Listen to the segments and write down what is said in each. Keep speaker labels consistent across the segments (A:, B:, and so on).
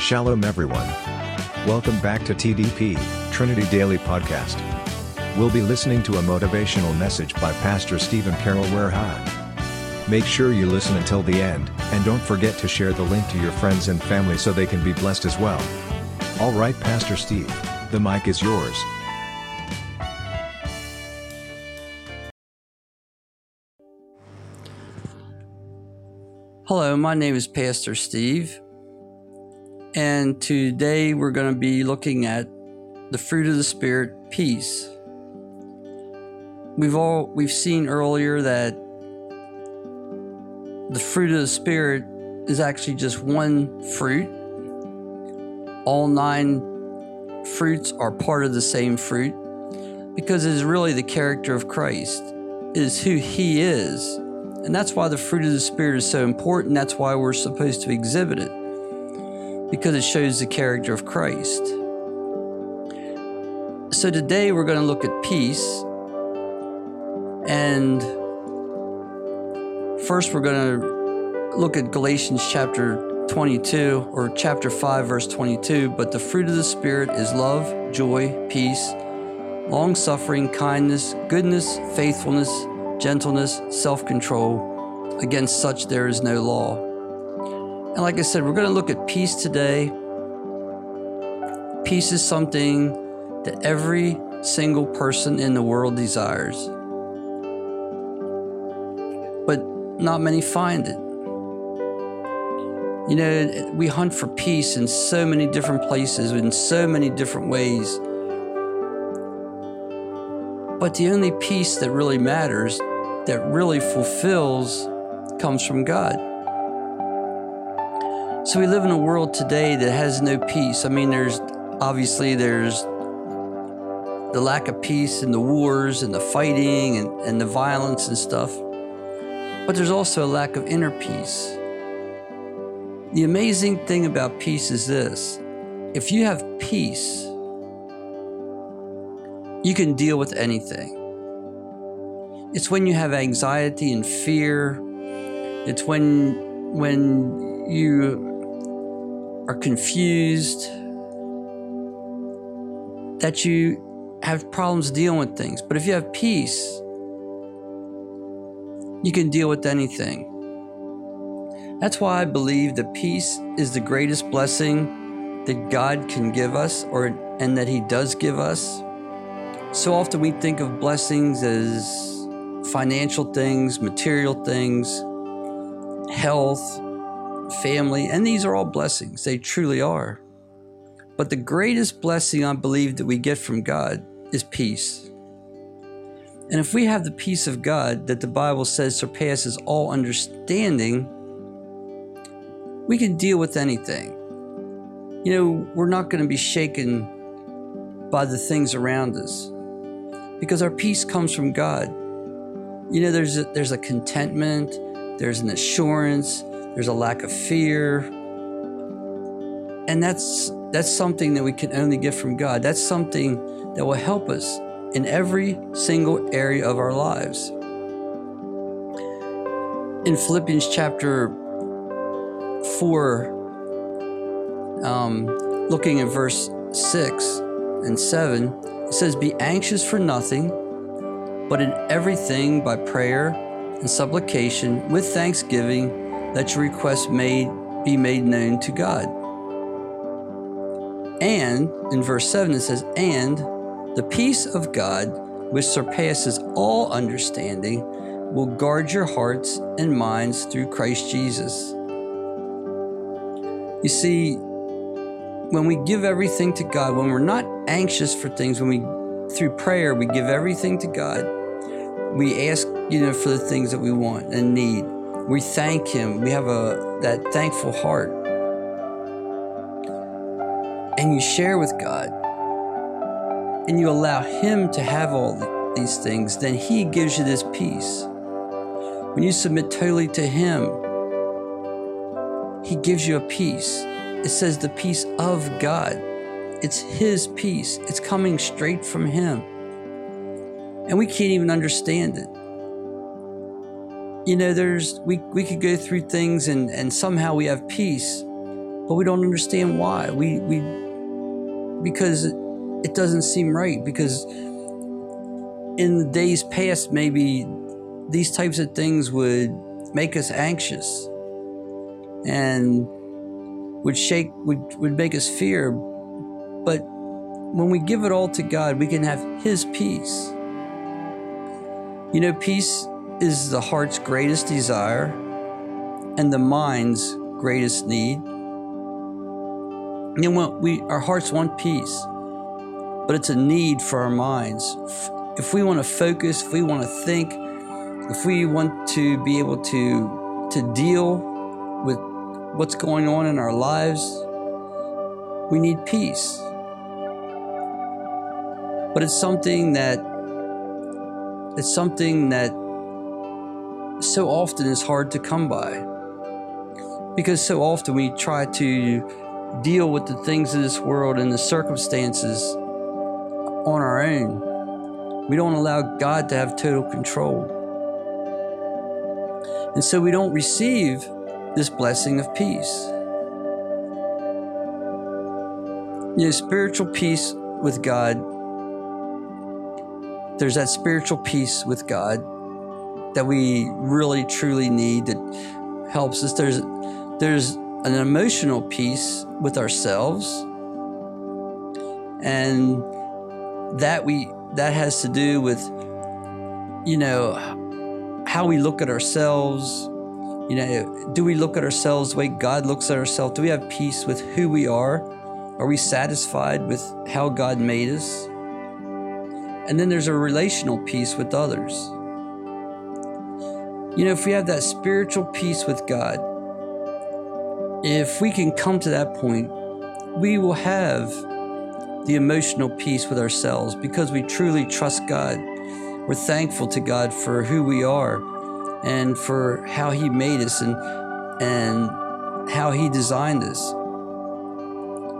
A: Shalom, everyone. Welcome back to TDP, Trinity Daily Podcast. We'll be listening to a motivational message by Pastor Stephen Carroll Werha. Make sure you listen until the end, and don't forget to share the link to your friends and family so they can be blessed as well. All right, Pastor Steve, the mic is yours.
B: Hello, my name is Pastor Steve, and today we're going to be looking at the fruit of the Spirit, peace. We've all we've seen earlier that the fruit of the Spirit is actually just one fruit. All nine fruits are part of the same fruit because it is really the character of Christ. It is who He is and that's why the fruit of the Spirit is so important. That's why we're supposed to exhibit it, because it shows the character of Christ. So today we're going to look at peace. And first we're going to look at Galatians chapter 22 or chapter 5, verse 22. But the fruit of the Spirit is love, joy, peace, long suffering, kindness, goodness, faithfulness gentleness, self control. Against such there is no law. And like I said, we're going to look at peace today. Peace is something that every single person in the world desires. But not many find it. You know, we hunt for peace in so many different places, in so many different ways. But the only peace that really matters that really fulfills comes from God. So we live in a world today that has no peace. I mean, there's obviously there's the lack of peace and the wars and the fighting and, and the violence and stuff. But there's also a lack of inner peace. The amazing thing about peace is this if you have peace, you can deal with anything. It's when you have anxiety and fear. It's when when you are confused that you have problems dealing with things. But if you have peace, you can deal with anything. That's why I believe that peace is the greatest blessing that God can give us or and that he does give us. So often we think of blessings as financial things, material things, health, family, and these are all blessings. They truly are. But the greatest blessing I believe that we get from God is peace. And if we have the peace of God that the Bible says surpasses all understanding, we can deal with anything. You know, we're not going to be shaken by the things around us because our peace comes from God. You know, there's a, there's a contentment, there's an assurance, there's a lack of fear. And that's that's something that we can only get from God. That's something that will help us in every single area of our lives. In Philippians chapter 4, um, looking at verse 6 and 7, it says, Be anxious for nothing but in everything by prayer and supplication with thanksgiving, let your requests made be made known to God. And in verse 7 it says, And the peace of God, which surpasses all understanding, will guard your hearts and minds through Christ Jesus. You see, when we give everything to God, when we're not anxious for things, when we through prayer we give everything to God, we ask, you know, for the things that we want and need. We thank Him. We have a that thankful heart. And you share with God and you allow Him to have all these things, then He gives you this peace. When you submit totally to Him, He gives you a peace. It says the peace of God. It's His peace, it's coming straight from Him and we can't even understand it. You know, there's we we could go through things and and somehow we have peace, but we don't understand why. We we because it doesn't seem right because in the days past maybe these types of things would make us anxious and would shake would, would make us fear but when we give it all to god we can have his peace you know peace is the heart's greatest desire and the mind's greatest need you know what? we our hearts want peace but it's a need for our minds if we want to focus if we want to think if we want to be able to to deal with what's going on in our lives, we need peace. But it's something that it's something that so often is hard to come by. Because so often we try to deal with the things of this world and the circumstances on our own. We don't allow God to have total control. And so we don't receive this blessing of peace. You know, spiritual peace with God, there's that spiritual peace with God that we really truly need that helps us. There's there's an emotional peace with ourselves. And that we that has to do with you know how we look at ourselves. You know, do we look at ourselves the way God looks at ourselves? Do we have peace with who we are? Are we satisfied with how God made us? And then there's a relational peace with others. You know, if we have that spiritual peace with God, if we can come to that point, we will have the emotional peace with ourselves because we truly trust God we're thankful to God for who we are and for how He made us and, and how He designed us.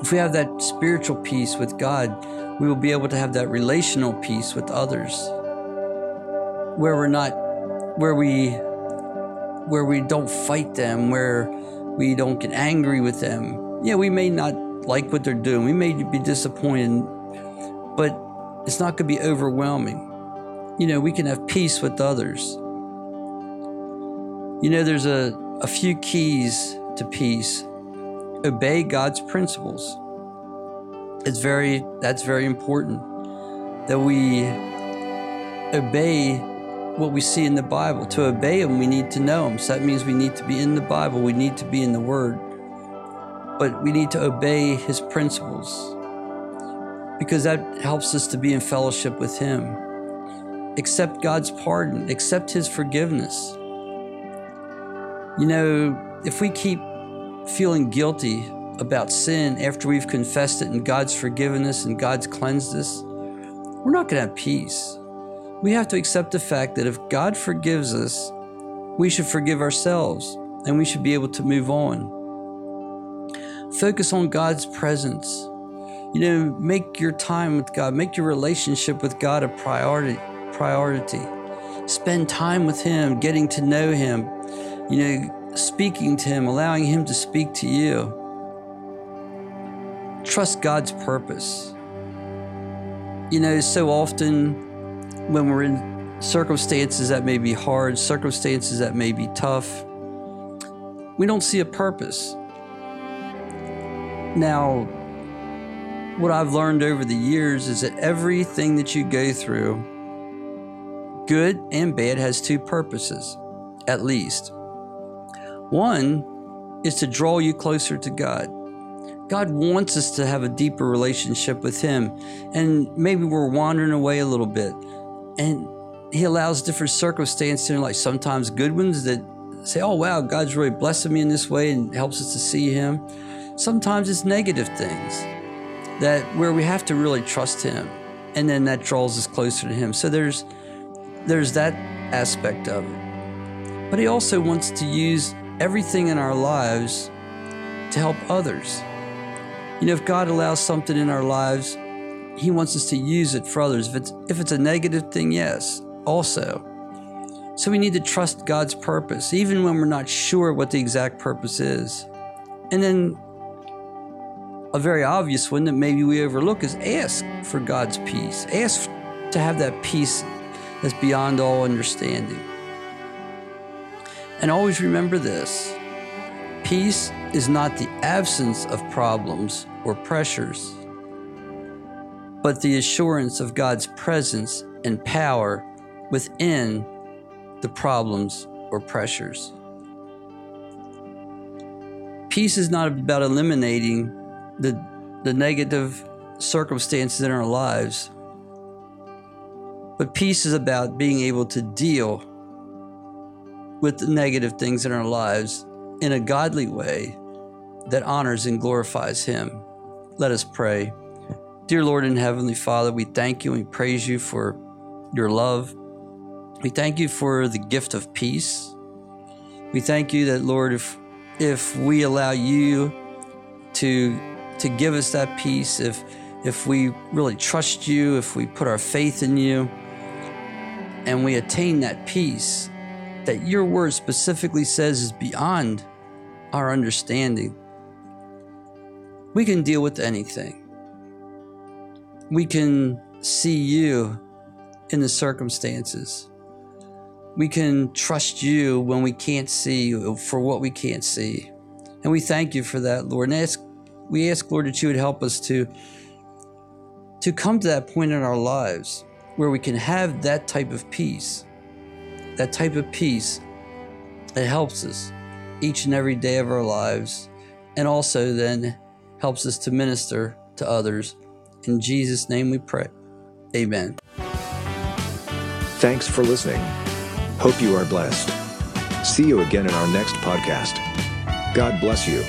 B: If we have that spiritual peace with God, we will be able to have that relational peace with others where we're not, where we, where we don't fight them, where we don't get angry with them. Yeah, we may not like what they're doing. We may be disappointed, but it's not going to be overwhelming you know, we can have peace with others. You know, there's a, a few keys to peace. Obey God's principles. It's very that's very important that we obey what we see in the Bible. To obey Him, we need to know Him. So that means we need to be in the Bible, we need to be in the Word. But we need to obey His principles because that helps us to be in fellowship with Him accept God's pardon, accept His forgiveness. You know, if we keep feeling guilty about sin after we've confessed it and God's forgiven us and God's cleansed us, we're not going to have peace. We have to accept the fact that if God forgives us, we should forgive ourselves and we should be able to move on. Focus on God's presence. You know, make your time with God, make your relationship with God a priority priority. Spend time with Him, getting to know Him, you know, speaking to Him, allowing Him to speak to you. Trust God's purpose. You know, so often when we're in circumstances that may be hard, circumstances that may be tough, we don't see a purpose. Now, what I've learned over the years is that everything that you go through, good and bad has two purposes, at least. One is to draw you closer to God. God wants us to have a deeper relationship with Him. And maybe we're wandering away a little bit. And He allows different circumstances, like sometimes good ones that say, oh, wow, God's really blessing me in this way and helps us to see Him. Sometimes it's negative things that where we have to really trust Him. And then that draws us closer to Him. So there's there's that aspect of it. But He also wants to use everything in our lives to help others. You know, if God allows something in our lives, He wants us to use it for others. If it's, if it's a negative thing, yes, also. So we need to trust God's purpose, even when we're not sure what the exact purpose is. And then a very obvious one that maybe we overlook is ask for God's peace. Ask to have that peace that's beyond all understanding. And always remember this peace is not the absence of problems or pressures, but the assurance of God's presence and power within the problems or pressures. Peace is not about eliminating the, the negative circumstances in our lives, but peace is about being able to deal with the negative things in our lives in a godly way that honors and glorifies Him. Let us pray. Dear Lord and Heavenly Father, we thank you and we praise you for your love. We thank you for the gift of peace. We thank you that, Lord, if, if we allow you to, to give us that peace, if, if we really trust you, if we put our faith in you, and we attain that peace that your word specifically says is beyond our understanding, we can deal with anything. We can see you in the circumstances. We can trust you when we can't see for what we can't see. And we thank you for that, Lord. And ask, we ask, Lord, that you would help us to, to come to that point in our lives where we can have that type of peace, that type of peace that helps us each and every day of our lives, and also then helps us to minister to others. In Jesus' name we pray. Amen.
A: Thanks for listening. Hope you are blessed. See you again in our next podcast. God bless you.